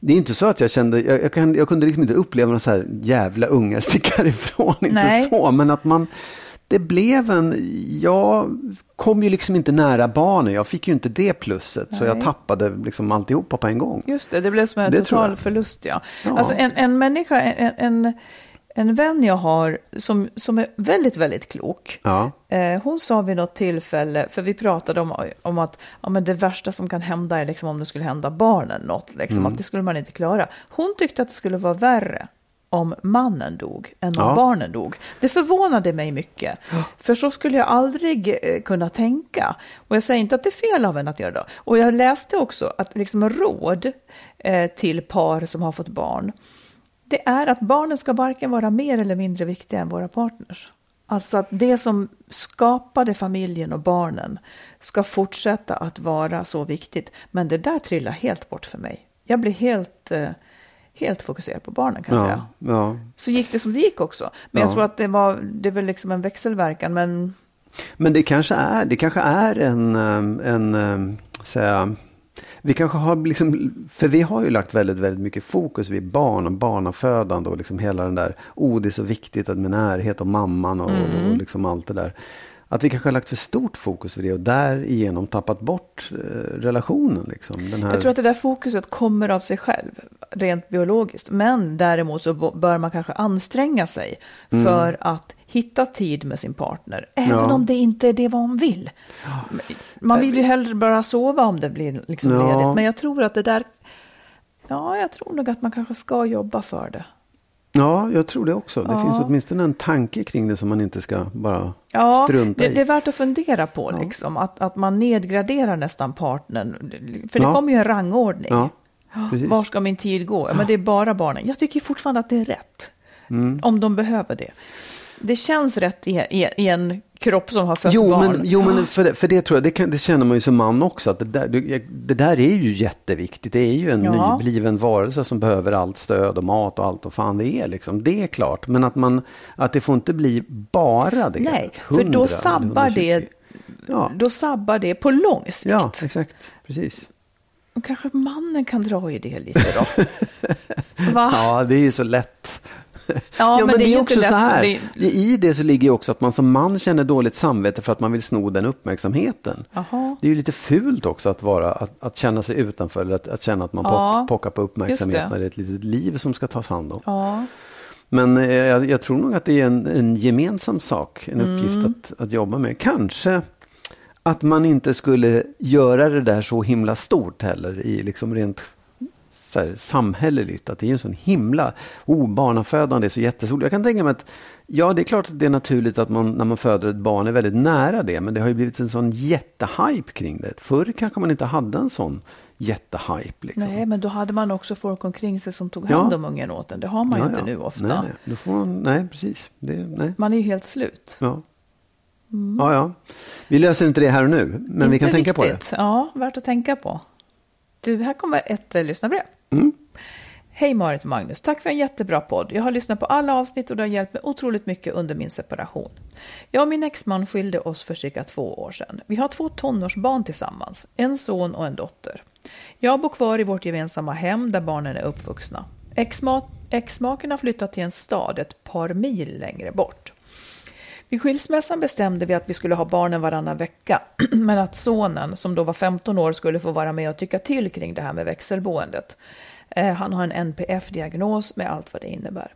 [SPEAKER 2] det är inte så att jag kände, jag, jag, kan, jag kunde liksom inte uppleva någon så här jävla unga stickar ifrån, inte
[SPEAKER 1] Nej.
[SPEAKER 2] så, men att man, det blev en, jag kom ju liksom inte nära barnen, jag fick ju inte det plusset, så jag
[SPEAKER 1] Nej.
[SPEAKER 2] tappade liksom alltihopa på en gång.
[SPEAKER 1] Just det, det blev som en
[SPEAKER 2] Det
[SPEAKER 1] total förlust. Ja.
[SPEAKER 2] Ja.
[SPEAKER 1] Alltså en, en människa, en, en, en vän jag har som, som är väldigt, väldigt klok.
[SPEAKER 2] Ja.
[SPEAKER 1] Eh, hon sa vid något tillfälle, för vi pratade om, om att ja, men det värsta som kan hända är liksom om det skulle hända barnen något, liksom,
[SPEAKER 2] Mm.
[SPEAKER 1] att det skulle man inte klara. Hon tyckte att det skulle vara värre om mannen dog än om
[SPEAKER 2] Ja.
[SPEAKER 1] barnen dog. Det förvånade mig mycket, för så skulle jag aldrig eh, kunna tänka. Och jag säger inte att det är fel av en att göra det. Och jag läste också att liksom råd eh, till par som har fått barn, det är att barnen ska varken vara mer eller mindre viktiga än våra partners. Alltså att det som skapade familjen och barnen ska fortsätta att vara så viktigt. Men det där trillar helt bort för mig. Jag blir helt, eh, helt fokuserad på barnen kan jag säga.
[SPEAKER 2] Ja, ja.
[SPEAKER 1] Så gick det som det gick också. Men jag
[SPEAKER 2] Ja.
[SPEAKER 1] tror att det var, det väl liksom en växelverkan. Men
[SPEAKER 2] Men det kanske är, det kanske är en, ehm, en ehm, säga, vi kanske har liksom, för vi har ju lagt väldigt, väldigt mycket fokus vid barn och barnafödande och liksom hela den där, oh det är så viktigt att med närhet och mamman och,
[SPEAKER 1] Mm.
[SPEAKER 2] och liksom allt det där. Att vi kanske har lagt för stort fokus vid det och därigenom tappat bort eh, relationen. Liksom. Här,
[SPEAKER 1] jag tror att det där fokuset kommer av sig själv, rent biologiskt. Men däremot så bör man kanske anstränga sig för att hitta tid med sin partner. Även
[SPEAKER 2] Mm. Ja.
[SPEAKER 1] om det inte är det man vill. Man vill ju hellre bara sova om det blir liksom
[SPEAKER 2] Ja.
[SPEAKER 1] ledigt. Men jag tror att det där, ja, jag tror nog att man kanske ska jobba för det.
[SPEAKER 2] Ja, jag tror det också. Det
[SPEAKER 1] Ja.
[SPEAKER 2] finns åtminstone en tanke kring det som man inte ska bara
[SPEAKER 1] Ja,
[SPEAKER 2] strunta
[SPEAKER 1] det,
[SPEAKER 2] i.
[SPEAKER 1] det är värt att fundera på, liksom, att, att man nedgraderar nästan partnern. För det
[SPEAKER 2] Ja.
[SPEAKER 1] kommer ju en rangordning.
[SPEAKER 2] Ja.
[SPEAKER 1] Var ska min tid gå? Ja, men det är bara barnen. Jag tycker fortfarande att det är rätt.
[SPEAKER 2] Mm.
[SPEAKER 1] Om de behöver det. Det känns rätt i, i, i en kropp som har fött
[SPEAKER 2] Jo,
[SPEAKER 1] barn.
[SPEAKER 2] men, jo, men för, det- för det tror jag, det, kan, det känner man ju som man också, att det där, det, där är ju jätteviktigt. Det är ju en
[SPEAKER 1] Ja.
[SPEAKER 2] nybliven varelse som behöver allt stöd och mat och allt och fan det är liksom. Det är klart, men att, man, att det får inte bli bara det.
[SPEAKER 1] Nej, för
[SPEAKER 2] 100
[SPEAKER 1] då
[SPEAKER 2] eller
[SPEAKER 1] sabbar,
[SPEAKER 2] 120.
[SPEAKER 1] det,
[SPEAKER 2] Ja.
[SPEAKER 1] då sabbar det på lång sikt.
[SPEAKER 2] Ja, exakt. Precis.
[SPEAKER 1] Och kanske mannen kan dra i det lite då. Va?
[SPEAKER 2] Ja, det är ju så lätt.
[SPEAKER 1] Ja, men det är ju inte lätt,
[SPEAKER 2] så här.
[SPEAKER 1] det-
[SPEAKER 2] I det så ligger ju också att man som man känner dåligt samvete för att man vill sno den uppmärksamheten.
[SPEAKER 1] Jaha.
[SPEAKER 2] Det är ju lite fult också att, vara, att, att känna sig utanför eller att, att känna att man
[SPEAKER 1] Ja,
[SPEAKER 2] pock, pockar på uppmärksamhet
[SPEAKER 1] det.
[SPEAKER 2] när det är ett litet liv som ska tas hand om.
[SPEAKER 1] Ja,
[SPEAKER 2] Men eh, jag, jag tror nog att det är en, en gemensam sak, en uppgift
[SPEAKER 1] Mm.
[SPEAKER 2] att, att jobba med. Kanske att man inte skulle göra det där så himla stort heller i liksom rent så här, samhälleligt. Att det är en sån himla, oh, barnafödande är så jättestort. Jag kan tänka mig att, ja det är klart att det är naturligt att man när man föder ett barn är väldigt nära det. Men det har ju blivit en sån jättehype kring det. Förr kanske man inte hade en sån jättehype. Liksom.
[SPEAKER 1] Nej, men då hade man också folk omkring sig som tog
[SPEAKER 2] Ja.
[SPEAKER 1] hand om ungen åt en. Det har man ju
[SPEAKER 2] Ja,
[SPEAKER 1] inte
[SPEAKER 2] ja.
[SPEAKER 1] nu ofta.
[SPEAKER 2] Nej, nej. Då får man, nej precis. Det, nej.
[SPEAKER 1] Man är ju helt slut.
[SPEAKER 2] Ja. ja, ja. Vi löser inte det här och nu, men vi kan
[SPEAKER 1] Inte
[SPEAKER 2] tänka på det.
[SPEAKER 1] Ja, värt att tänka på. Du, här kommer ett eh, lyssnarbrev.
[SPEAKER 2] Mm.
[SPEAKER 1] Hej Marit och Magnus, tack för en jättebra podd. Jag har lyssnat på alla avsnitt och det har hjälpt mig otroligt mycket under min separation. Jag och min exman skilde oss för cirka två år sedan. Vi har två tonårsbarn tillsammans, en son och en dotter. Jag bor kvar i vårt gemensamma hem där barnen är uppvuxna. Exmaken har flyttat till en stad ett par mil längre bort. Vid skilsmässan bestämde vi att vi skulle ha barnen varannan vecka, men att sonen, som då var 15 år, skulle få vara med och tycka till kring det här med växelboendet. Eh, Han har en NPF-diagnos med allt vad det innebär.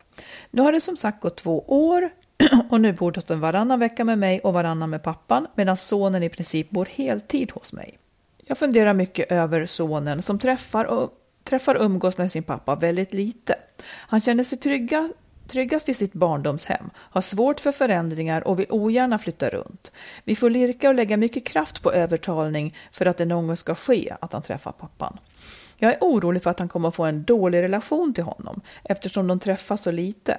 [SPEAKER 1] Nu har det som sagt gått två år och nu bor dottern varannan vecka med mig och varannan med pappan, medan sonen i princip bor heltid hos mig. Jag funderar mycket över sonen som träffar och träffar och umgås med sin pappa väldigt lite. Han känner sig trygga, tryggast i sitt barndomshem, har svårt för förändringar och vill ogärna flytta runt. Vi får lirka och lägga mycket kraft på övertalning för att det någon gång ska ske att han träffar pappan. Jag är orolig för att han kommer att få en dålig relation till honom eftersom de träffas så lite.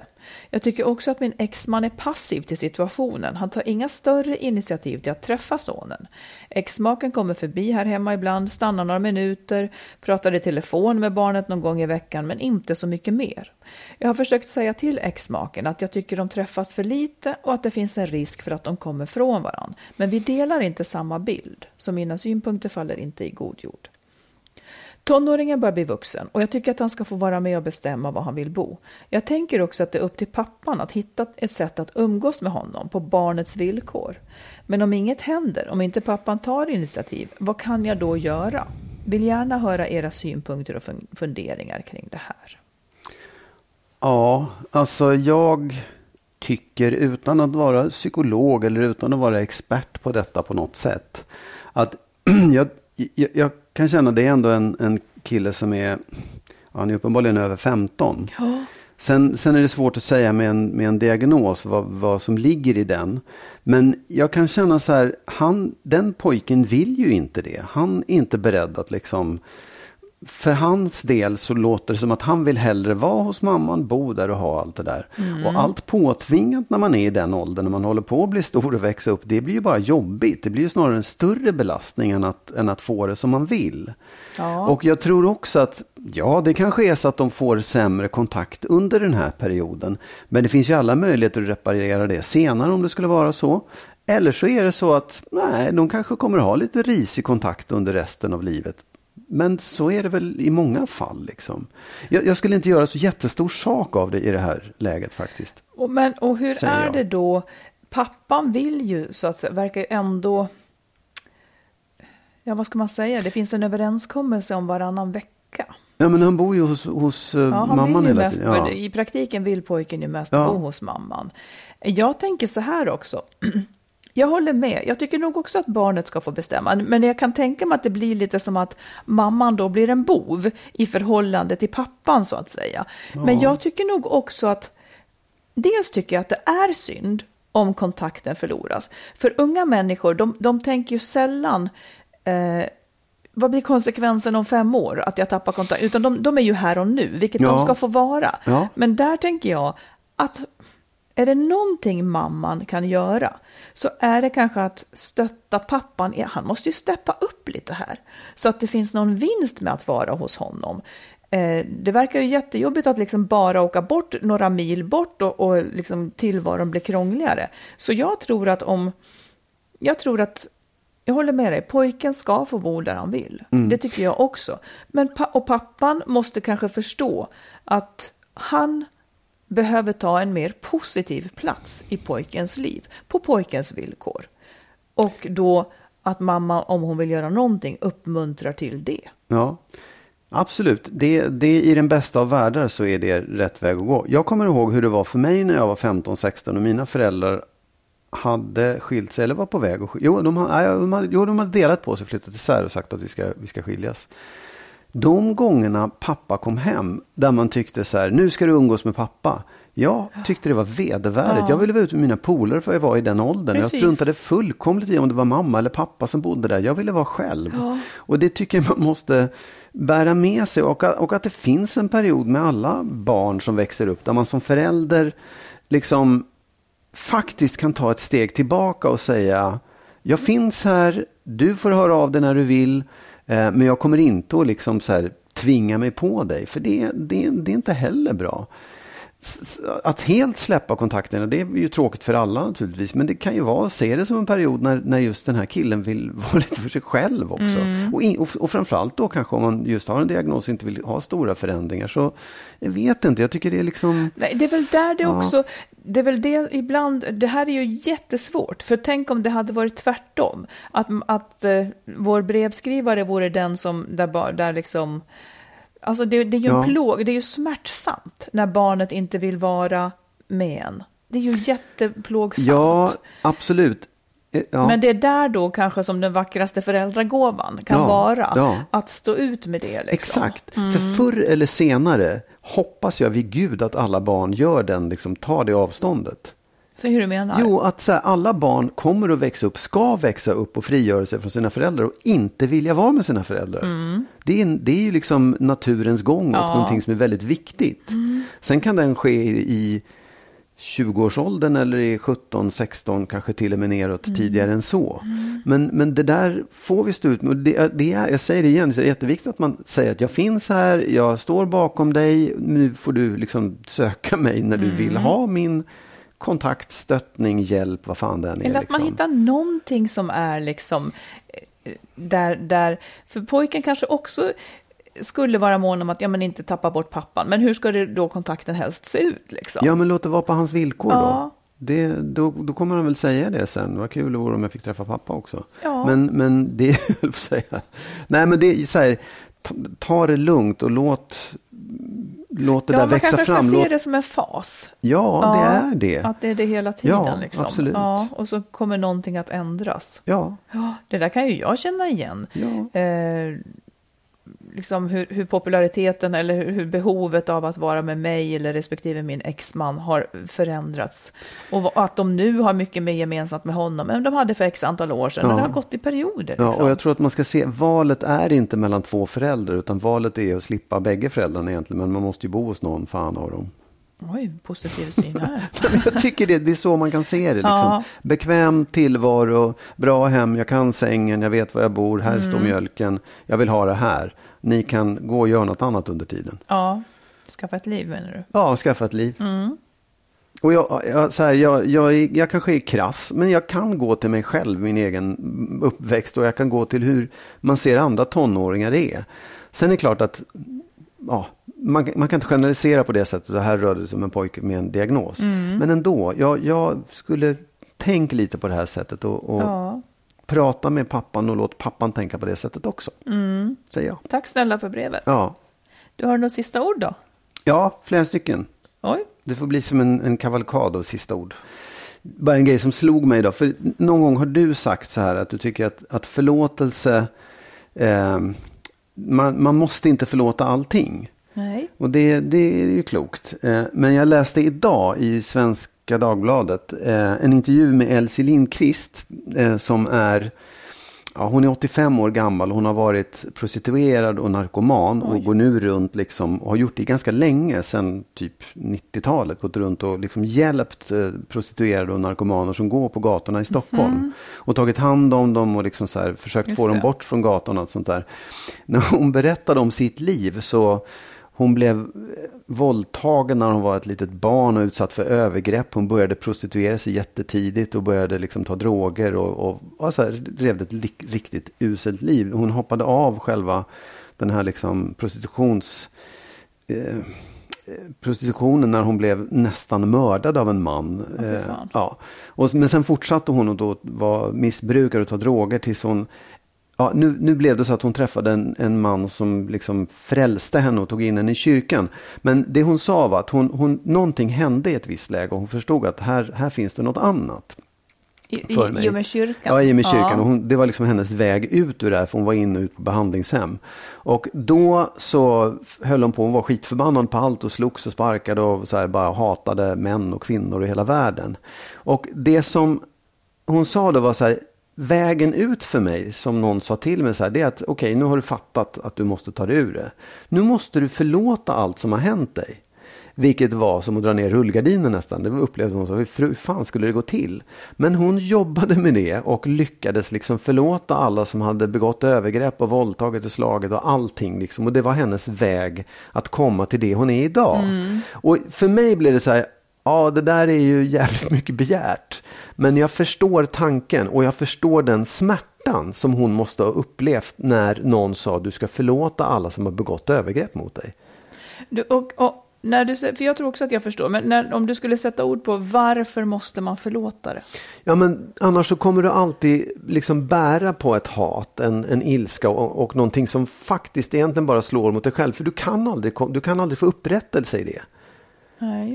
[SPEAKER 1] Jag tycker också att min exman är passiv till situationen. Han tar inga större initiativ till att träffa sonen. Exmaken kommer förbi här hemma ibland, stannar några minuter, pratar i telefon med barnet någon gång i veckan men inte så mycket mer. Jag har försökt säga till exmaken att jag tycker de träffas för lite och att det finns en risk för att de kommer från varandra. Men vi delar inte samma bild, så mina synpunkter faller inte i god jord. Tonåringen börjar bli vuxen och jag tycker att han ska få vara med och bestämma var han vill bo. Jag tänker också att det är upp till pappan att hitta ett sätt att umgås med honom på barnets villkor. Men om inget händer, om inte pappan tar initiativ, vad kan jag då göra? Vill gärna höra era synpunkter och funderingar kring det här.
[SPEAKER 2] Ja, alltså jag tycker utan att vara psykolog eller utan att vara expert på detta på något sätt. Att jag, jag, jag kan känna det är ändå en, en kille som är, ja, han är uppenbarligen över 15. Sen, sen är det svårt att säga med en, med en diagnos vad, vad som ligger i den. Men jag kan känna så här, han, den pojken vill ju inte det. Han är inte beredd att liksom för hans del så låter det som att han vill hellre vara hos mamman, bo där och ha allt det där. Och allt påtvingat när man är i den åldern, när man håller på att bli stor och växa upp, det blir ju bara jobbigt. Det blir ju snarare en större belastning än att, än att få det som man vill. Och jag tror också att, ja det kanske är så att de får sämre kontakt under den här perioden. Men det finns ju alla möjligheter att reparera det senare om det skulle vara så. Eller så är det så att, nej, de kanske kommer att ha lite risig kontakt under resten av livet. Men så är det väl i många fall. Liksom. Jag, jag skulle inte göra så jättestor sak av det i det här läget faktiskt.
[SPEAKER 1] Och, men, och hur är
[SPEAKER 2] jag.
[SPEAKER 1] det då? Pappan vill ju så att säga, verkar ju ändå... Ja, vad ska man säga? Det finns en överenskommelse om varannan vecka.
[SPEAKER 2] Ja, men han bor ju hos, hos eh,
[SPEAKER 1] Ja, han
[SPEAKER 2] mamman
[SPEAKER 1] vill ju
[SPEAKER 2] hela
[SPEAKER 1] mest,
[SPEAKER 2] tiden. Ja.
[SPEAKER 1] I praktiken vill pojken ju mest
[SPEAKER 2] Ja.
[SPEAKER 1] bo hos mamman. Jag tänker så här också. Jag håller med. Jag tycker nog också att barnet ska få bestämma. Men jag kan tänka mig att det blir lite som att mamman då blir en bov i förhållande till pappan så att säga. Men jag tycker nog också att dels tycker jag att det är synd om kontakten förloras. För unga människor, de, de tänker ju sällan eh, vad blir konsekvensen om fem år att jag tappar kontakt? Utan de, de är ju här och nu, vilket
[SPEAKER 2] Ja.
[SPEAKER 1] de ska få vara.
[SPEAKER 2] Ja.
[SPEAKER 1] Men där tänker jag att är det någonting mamman kan göra så är det kanske att stötta pappan. Han måste ju steppa upp lite här så att det finns någon vinst med att vara hos honom. Eh, det verkar ju jättejobbigt att liksom bara åka bort några mil bort och, och liksom tillvaron blir krångligare. Så jag tror att om jag tror att, jag håller med dig, pojken ska få bo där han vill. Det tycker jag också. Men, och pappan måste kanske förstå att han behöver ta en mer positiv plats i pojkens liv, på pojkens villkor. Och då att mamma, om hon vill göra någonting, uppmuntrar till det.
[SPEAKER 2] Ja. Absolut, det, det, i den bästa av världar så är det rätt väg att gå. Jag kommer ihåg hur det var för mig när jag var 15-16 och mina föräldrar hade skilt sig eller var på väg att skiljas. Jo, de, de, hade, jo, de hade delat på sig, flyttat isär och sagt att vi ska, vi ska skiljas. De gångerna pappa kom hem där man tyckte så här, nu ska du umgås med pappa. Jag tyckte det var vedervärdigt. Ja. Jag ville vara ute med mina polare för jag var i den åldern. Precis. Jag struntade fullkomligt i om det var mamma eller pappa som bodde där. Jag ville vara själv. Ja. Och det tycker jag man måste bära med sig. Och, och att det finns en period med alla barn som växer upp där man som förälder liksom faktiskt kan ta ett steg tillbaka och säga jag finns här, du får höra av dig när du vill, Eh, men jag kommer inte att liksom så här, tvinga mig på dig, för det, det, det är inte heller bra att helt släppa kontakterna, det är ju tråkigt för alla naturligtvis. Men det kan ju vara, se det som en period när, när just den här killen vill vara lite för sig själv också. Mm. Och, in, och, och framförallt då kanske om man just har en diagnos och inte vill ha stora förändringar. Så jag vet inte, jag tycker det är liksom...
[SPEAKER 1] Nej, det är väl där det ja. också, det är väl det ibland, det här är ju jättesvårt. För tänk om det hade varit tvärtom. Att, att uh, vår brevskrivare vore den som, där, där liksom Alltså det, det är ju en plåg, det är ju smärtsamt när barnet inte vill vara med en. Det är ju jätteplågsamt.
[SPEAKER 2] Ja, absolut.
[SPEAKER 1] Eh, ja. Men det är där då kanske som den vackraste föräldragåvan kan ja, vara. Ja. Att stå ut med det. Liksom.
[SPEAKER 2] Exakt. Mm. För förr eller senare hoppas jag vid Gud att alla barn gör den, liksom tar det avståndet.
[SPEAKER 1] Så hur du menar?
[SPEAKER 2] Jo, att så här, alla barn kommer att växa upp, ska växa upp och frigöra sig från sina föräldrar och inte vilja vara med sina föräldrar. Mm. Det, är, det är ju liksom naturens gång och ja. någonting som är väldigt viktigt. Mm. Sen kan den ske i 20-årsåldern eller i 17, 16, kanske till och med neråt mm. tidigare än så. Mm. Men, men det där får vi stå ut med. Det, det är, jag säger det igen, det är jätteviktigt att man säger att jag finns här, jag står bakom dig, nu får du liksom söka mig när du vill mm. ha min kontakt, stöttning, hjälp, vad fan det än är.
[SPEAKER 1] Eller att liksom. man hittar någonting som är liksom eh, där, där, för pojken kanske också skulle vara mån om att ja, men inte tappa bort pappan. Men hur ska det då kontakten helst se ut? Liksom?
[SPEAKER 2] Ja, men låt det vara på hans villkor ja. då. Det, då, då kommer han väl säga det sen. Vad kul det vore om jag fick träffa pappa också. Ja. Men, men det, på säga. Nej, men det är så här, ta, ta det lugnt och låt låt det ja, där växa fram. Man kanske
[SPEAKER 1] ska se det som en fas.
[SPEAKER 2] Ja, ja, det är det.
[SPEAKER 1] Att det är det hela tiden.
[SPEAKER 2] Ja,
[SPEAKER 1] liksom.
[SPEAKER 2] absolut.
[SPEAKER 1] Ja, och så kommer någonting att ändras.
[SPEAKER 2] Ja.
[SPEAKER 1] ja. Det där kan ju jag känna igen. Ja. Eh, liksom hur, hur, populariteten eller hur behovet av att vara med mig eller respektive min exman har förändrats. Och att de nu har mycket mer gemensamt med honom än de hade för x antal år sedan. Ja. Men det har gått i perioder. Liksom.
[SPEAKER 2] Ja, och jag tror att man ska se, valet är inte mellan två föräldrar, utan valet är att slippa bägge föräldrarna egentligen. Men man måste ju bo hos någon fan av dem.
[SPEAKER 1] Oj, positiv syn här.
[SPEAKER 2] jag tycker det, det är så man kan se det. Liksom. Ja. Bekväm tillvaro, bra hem, jag kan sängen, jag vet var jag bor, här mm. står mjölken, jag vill ha det här ni kan gå och göra något annat under tiden.
[SPEAKER 1] Ja, skaffa ett liv menar du?
[SPEAKER 2] Ja, skaffa ett liv. Mm. Och jag, jag, så här, jag, jag, jag kanske är krass, men jag kan gå till mig själv, min egen uppväxt och jag kan gå till hur man ser andra tonåringar är. Sen är det klart att ja, man, man kan inte generalisera på det sättet. Det här rörde sig om en pojke med en diagnos. Mm. Men ändå, jag, jag skulle tänka lite på det här sättet och, och ja prata med pappan och låt pappan tänka på det sättet också. Mm. Säger jag.
[SPEAKER 1] Tack snälla för brevet.
[SPEAKER 2] Ja.
[SPEAKER 1] Du har några sista ord då?
[SPEAKER 2] Ja, flera stycken.
[SPEAKER 1] Oj.
[SPEAKER 2] Det får bli som en, en kavalkad av sista ord. Bara en grej som slog mig då. För någon gång har du sagt så här att du tycker att, att förlåtelse, eh, man, man måste inte förlåta allting.
[SPEAKER 1] Nej.
[SPEAKER 2] Och det, det är ju klokt. Eh, men jag läste idag i Svensk Svenska Dagbladet eh, en intervju med Elsie Lindqvist eh, som är Ja, hon är 85 år gammal, hon har varit prostituerad och narkoman Oj. och går nu runt liksom, och har gjort det ganska länge, sedan typ 90-talet, gått runt och liksom hjälpt eh, prostituerade och narkomaner som går på gatorna i Stockholm. Mm. Och tagit hand om dem och liksom så här, försökt Just få det. dem bort från gatan och sånt där. När hon berättade om sitt liv så hon blev våldtagen när hon var ett litet barn och utsatt för övergrepp. Hon började prostituera sig jättetidigt och började liksom ta droger och, och, och så här, levde ett riktigt uselt liv. Hon hoppade av själva den här liksom prostitutions... Eh, prostitutionen när hon blev nästan mördad av en man.
[SPEAKER 1] Oh, eh,
[SPEAKER 2] ja. och, men sen fortsatte hon att då vara missbrukare och ta droger tills hon Ja, nu, nu blev det så att hon träffade en, en man som liksom frälste henne och tog in henne i kyrkan. Men det hon sa var att hon, hon, någonting hände i ett visst läge och hon förstod att här, här finns det något annat.
[SPEAKER 1] I,
[SPEAKER 2] för mig.
[SPEAKER 1] I och med kyrkan?
[SPEAKER 2] Ja, i och med kyrkan.
[SPEAKER 1] Ja.
[SPEAKER 2] Och hon, det var liksom hennes väg ut ur det här, för hon var inne och ut på behandlingshem. Och då så höll hon på, hon var skitförbannad på allt och slogs och sparkade och så här bara hatade män och kvinnor i hela världen. Och det som hon sa då var så här, vägen ut för mig, som någon sa till mig, så här, det är att okej, nu har du fattat att du måste ta dig ur det. Nu måste du förlåta allt som har hänt dig. Vilket var som att dra ner rullgardinen nästan. Det upplevde hon så. Hur fan skulle det gå till? Men hon jobbade med det och lyckades liksom förlåta alla som hade begått övergrepp och våldtagit och slagit och allting. Liksom. Och det var hennes väg att komma till det hon är idag. Och för mig blev det så här, ja det där är ju jävligt mycket begärt. Men jag förstår tanken och jag förstår den smärtan som hon måste ha upplevt när någon sa du ska förlåta alla som har begått övergrepp mot dig.
[SPEAKER 1] Du, och, och, när du, för jag tror också att jag förstår, men när, om du skulle sätta ord på varför måste man förlåta det?
[SPEAKER 2] Ja, men annars så kommer du alltid liksom bära på ett hat, en, en ilska och, och någonting som faktiskt egentligen bara slår mot dig själv. För du kan aldrig, du kan aldrig få upprättelse i det.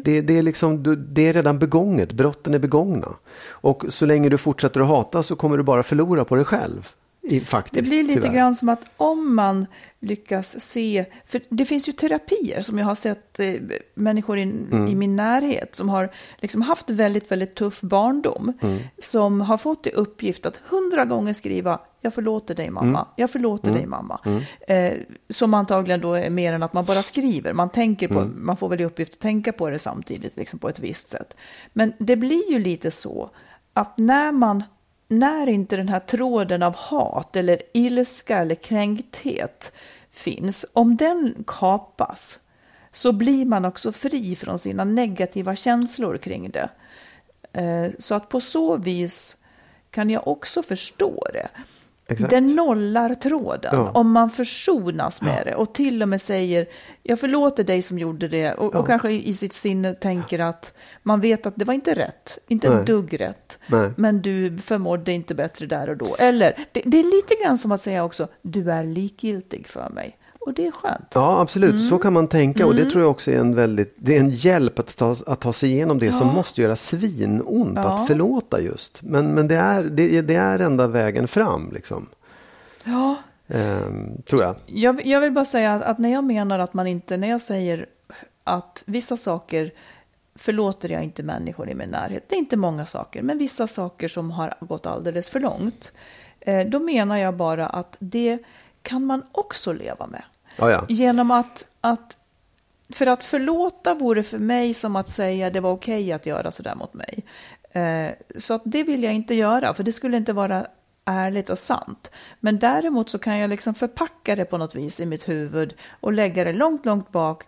[SPEAKER 2] Det, det, är liksom, det är redan begånget, brotten är begångna. Och så länge du fortsätter att hata så kommer du bara förlora på dig själv. I, faktiskt,
[SPEAKER 1] Det blir lite
[SPEAKER 2] tyvärr.
[SPEAKER 1] grann som att om man lyckas se, för det finns ju terapier som jag har sett eh, människor in,
[SPEAKER 2] Mm.
[SPEAKER 1] i min närhet som har liksom haft väldigt, väldigt tuff barndom,
[SPEAKER 2] Mm.
[SPEAKER 1] som har fått i uppgift att hundra gånger skriva jag förlåter dig mamma,
[SPEAKER 2] Mm.
[SPEAKER 1] jag förlåter dig mamma. Eh, som antagligen då är mer än att man bara skriver, man tänker på,
[SPEAKER 2] Mm.
[SPEAKER 1] man får väl i uppgift att tänka på det samtidigt, liksom på ett visst sätt. Men det blir ju lite så att när man när inte den här tråden av hat eller ilska eller kränkthet finns, om den kapas så blir man också fri från sina negativa känslor kring det. Eh, Så att på så vis kan jag också förstå det.
[SPEAKER 2] Exakt.
[SPEAKER 1] Det nollar tråden
[SPEAKER 2] Ja.
[SPEAKER 1] om man försonas med det och till och med säger jag förlåter dig som gjorde det och,
[SPEAKER 2] Ja.
[SPEAKER 1] och kanske i sitt sinne tänker att man vet att det var inte rätt, inte
[SPEAKER 2] Nej.
[SPEAKER 1] ett dugg rätt,
[SPEAKER 2] Nej.
[SPEAKER 1] men du förmådde inte bättre där och då. Eller det, det är lite grann som att säga också du är likgiltig för mig och det är skönt.
[SPEAKER 2] Ja, absolut. Så kan man tänka. Och det tror jag också är en väldigt, det är en hjälp att ta, att ta sig igenom det som måste göra svinont.
[SPEAKER 1] Ja.
[SPEAKER 2] Att förlåta just. Men, men det, är, det, det är enda vägen fram. Liksom.
[SPEAKER 1] Ja,
[SPEAKER 2] Ehm, tror jag.
[SPEAKER 1] Jag, jag vill bara säga att, att när jag menar att man inte, när jag säger att vissa saker förlåter jag inte människor i min närhet. Det är inte många saker, men vissa saker som har gått alldeles för långt. Eh, då menar jag bara att det kan man också leva med.
[SPEAKER 2] Ja, ja.
[SPEAKER 1] Genom att, att för att förlåta vore för mig som att säga det var okej att göra sådär mot mig. Eh, så att det vill jag inte göra, för det skulle inte vara ärligt och sant. Men däremot så kan jag liksom förpacka det på något vis i mitt huvud och lägga det långt, långt bak.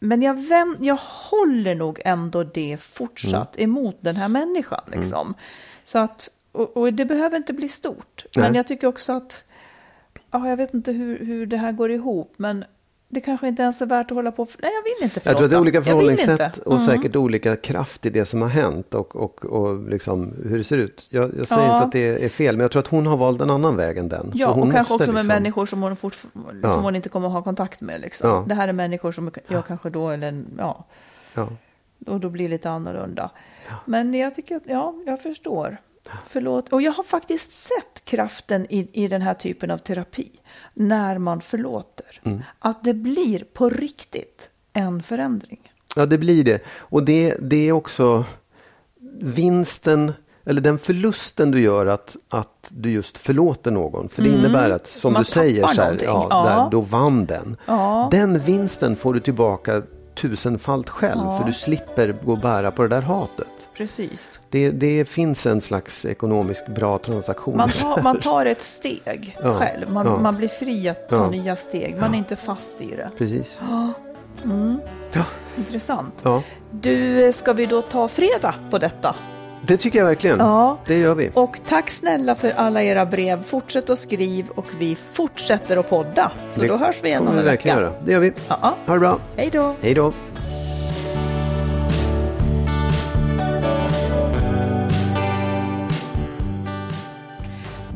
[SPEAKER 1] Men jag, vänd, jag håller nog ändå det fortsatt emot den här människan. Liksom. Så att, och, och det behöver inte bli stort. Men
[SPEAKER 2] Nej.
[SPEAKER 1] jag tycker också att ja, jag vet inte hur, hur det här går ihop, men det kanske inte ens är värt att hålla på. Nej, jag vill inte förlåta.
[SPEAKER 2] Jag tror att det är olika förhållningssätt och
[SPEAKER 1] Mm.
[SPEAKER 2] säkert olika kraft i det som har hänt och, och, och liksom hur det ser ut. Jag, jag säger
[SPEAKER 1] Ja.
[SPEAKER 2] inte att det är fel, men jag tror att hon har valt en annan väg än den.
[SPEAKER 1] Ja, och kanske också med
[SPEAKER 2] liksom-
[SPEAKER 1] människor som hon, fort,
[SPEAKER 2] Ja.
[SPEAKER 1] som hon inte kommer att ha kontakt med. Liksom.
[SPEAKER 2] Ja.
[SPEAKER 1] Det här är människor som jag kanske då, eller ja,
[SPEAKER 2] Ja.
[SPEAKER 1] och då blir det lite annorlunda. Men jag tycker att, ja, jag förstår. Förlåt. Och jag har faktiskt sett kraften i, i den här typen av terapi. När man förlåter.
[SPEAKER 2] Mm.
[SPEAKER 1] Att det blir på riktigt en förändring.
[SPEAKER 2] Ja, det blir det. Och det, det är också vinsten, eller den förlusten du gör att, att du just förlåter någon. För det innebär att, som
[SPEAKER 1] Mm. Man
[SPEAKER 2] du säger, så här, ja,
[SPEAKER 1] Ja.
[SPEAKER 2] Där, då vann den.
[SPEAKER 1] Ja.
[SPEAKER 2] Den vinsten får du tillbaka tusenfalt själv. För du slipper gå och bära på det där hatet.
[SPEAKER 1] Precis.
[SPEAKER 2] Det, det finns en slags ekonomisk bra transaktion.
[SPEAKER 1] Man tar, man tar ett steg
[SPEAKER 2] Ja,
[SPEAKER 1] själv. Man,
[SPEAKER 2] ja.
[SPEAKER 1] man blir fri att ta
[SPEAKER 2] Ja.
[SPEAKER 1] nya steg. Man är inte fast i det.
[SPEAKER 2] Precis.
[SPEAKER 1] Mm.
[SPEAKER 2] Ja,
[SPEAKER 1] Intressant. Du, ska vi då ta fredag på detta?
[SPEAKER 2] det tycker jag verkligen.
[SPEAKER 1] Ja.
[SPEAKER 2] Det gör vi.
[SPEAKER 1] Och tack snälla för alla era brev. Fortsätt att skriv och vi fortsätter att podda. Så
[SPEAKER 2] det
[SPEAKER 1] då hörs vi igen om en vecka.
[SPEAKER 2] göra. Det gör vi.
[SPEAKER 1] Ja.
[SPEAKER 2] Ha det bra.
[SPEAKER 1] Hej då.
[SPEAKER 2] Hej då.